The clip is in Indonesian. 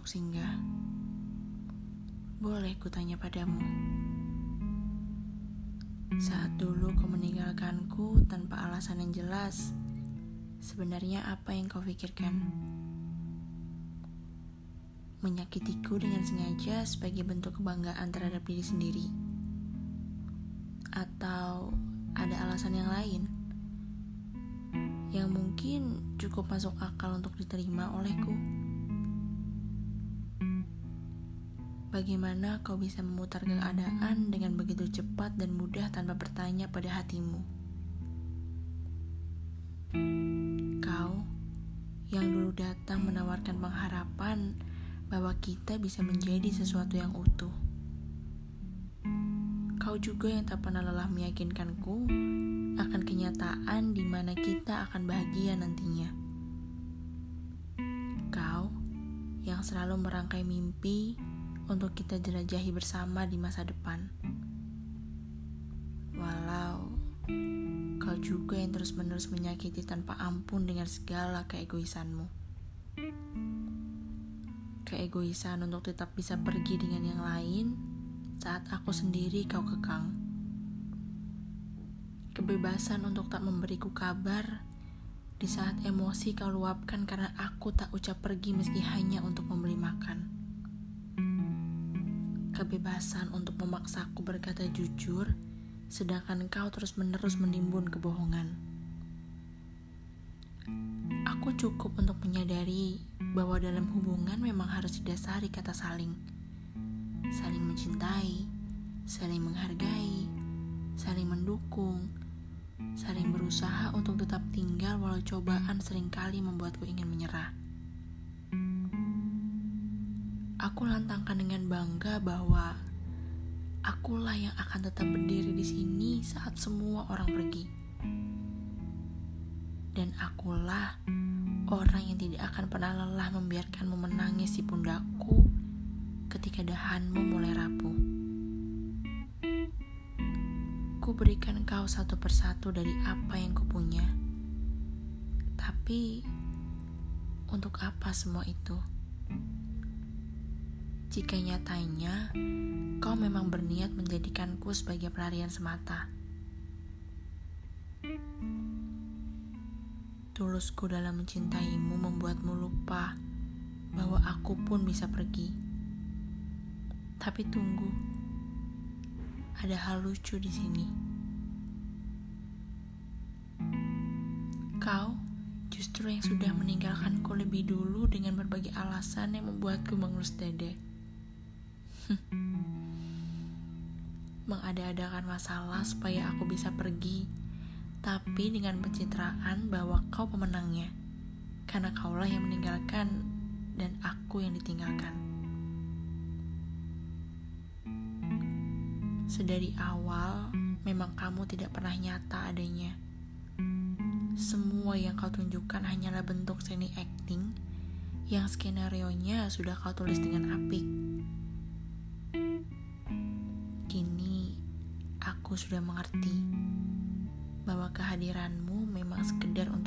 untuk singgah. Boleh kutanya padamu. Saat dulu kau meninggalkanku tanpa alasan yang jelas, sebenarnya apa yang kau pikirkan? Menyakitiku dengan sengaja sebagai bentuk kebanggaan terhadap diri sendiri? Atau ada alasan yang lain? Yang mungkin cukup masuk akal untuk diterima olehku? Bagaimana kau bisa memutar keadaan dengan begitu cepat dan mudah tanpa bertanya pada hatimu? Kau yang dulu datang menawarkan pengharapan bahwa kita bisa menjadi sesuatu yang utuh. Kau juga yang tak pernah lelah meyakinkanku akan kenyataan di mana kita akan bahagia nantinya. Kau yang selalu merangkai mimpi untuk kita jelajahi bersama di masa depan. Walau kau juga yang terus-menerus menyakiti tanpa ampun dengan segala keegoisanmu. Keegoisan untuk tetap bisa pergi dengan yang lain saat aku sendiri kau kekang. Kebebasan untuk tak memberiku kabar di saat emosi kau luapkan karena aku tak ucap pergi meski hanya untuk membeli makan kebebasan untuk memaksaku berkata jujur, sedangkan kau terus-menerus menimbun kebohongan. Aku cukup untuk menyadari bahwa dalam hubungan memang harus didasari kata saling. Saling mencintai, saling menghargai, saling mendukung, saling berusaha untuk tetap tinggal walau cobaan sering kali membuatku ingin menyerah. Aku lantangkan dengan bangga bahwa akulah yang akan tetap berdiri di sini saat semua orang pergi. Dan akulah orang yang tidak akan pernah lelah membiarkanmu menangis di pundakku ketika dahanmu mulai rapuh. Ku berikan kau satu persatu dari apa yang kupunya. Tapi, untuk apa semua itu? Jika nyatanya kau memang berniat menjadikanku sebagai pelarian semata. Tulusku dalam mencintaimu membuatmu lupa bahwa aku pun bisa pergi. Tapi tunggu, ada hal lucu di sini. Kau justru yang sudah meninggalkanku lebih dulu dengan berbagai alasan yang membuatku mengelus dada. Mengada-adakan masalah supaya aku bisa pergi, tapi dengan pencitraan bahwa kau pemenangnya, karena kaulah yang meninggalkan dan aku yang ditinggalkan. Sedari awal, memang kamu tidak pernah nyata adanya. Semua yang kau tunjukkan hanyalah bentuk seni acting yang skenario-nya sudah kau tulis dengan apik. Aku sudah mengerti bahwa kehadiranmu memang sekedar untuk.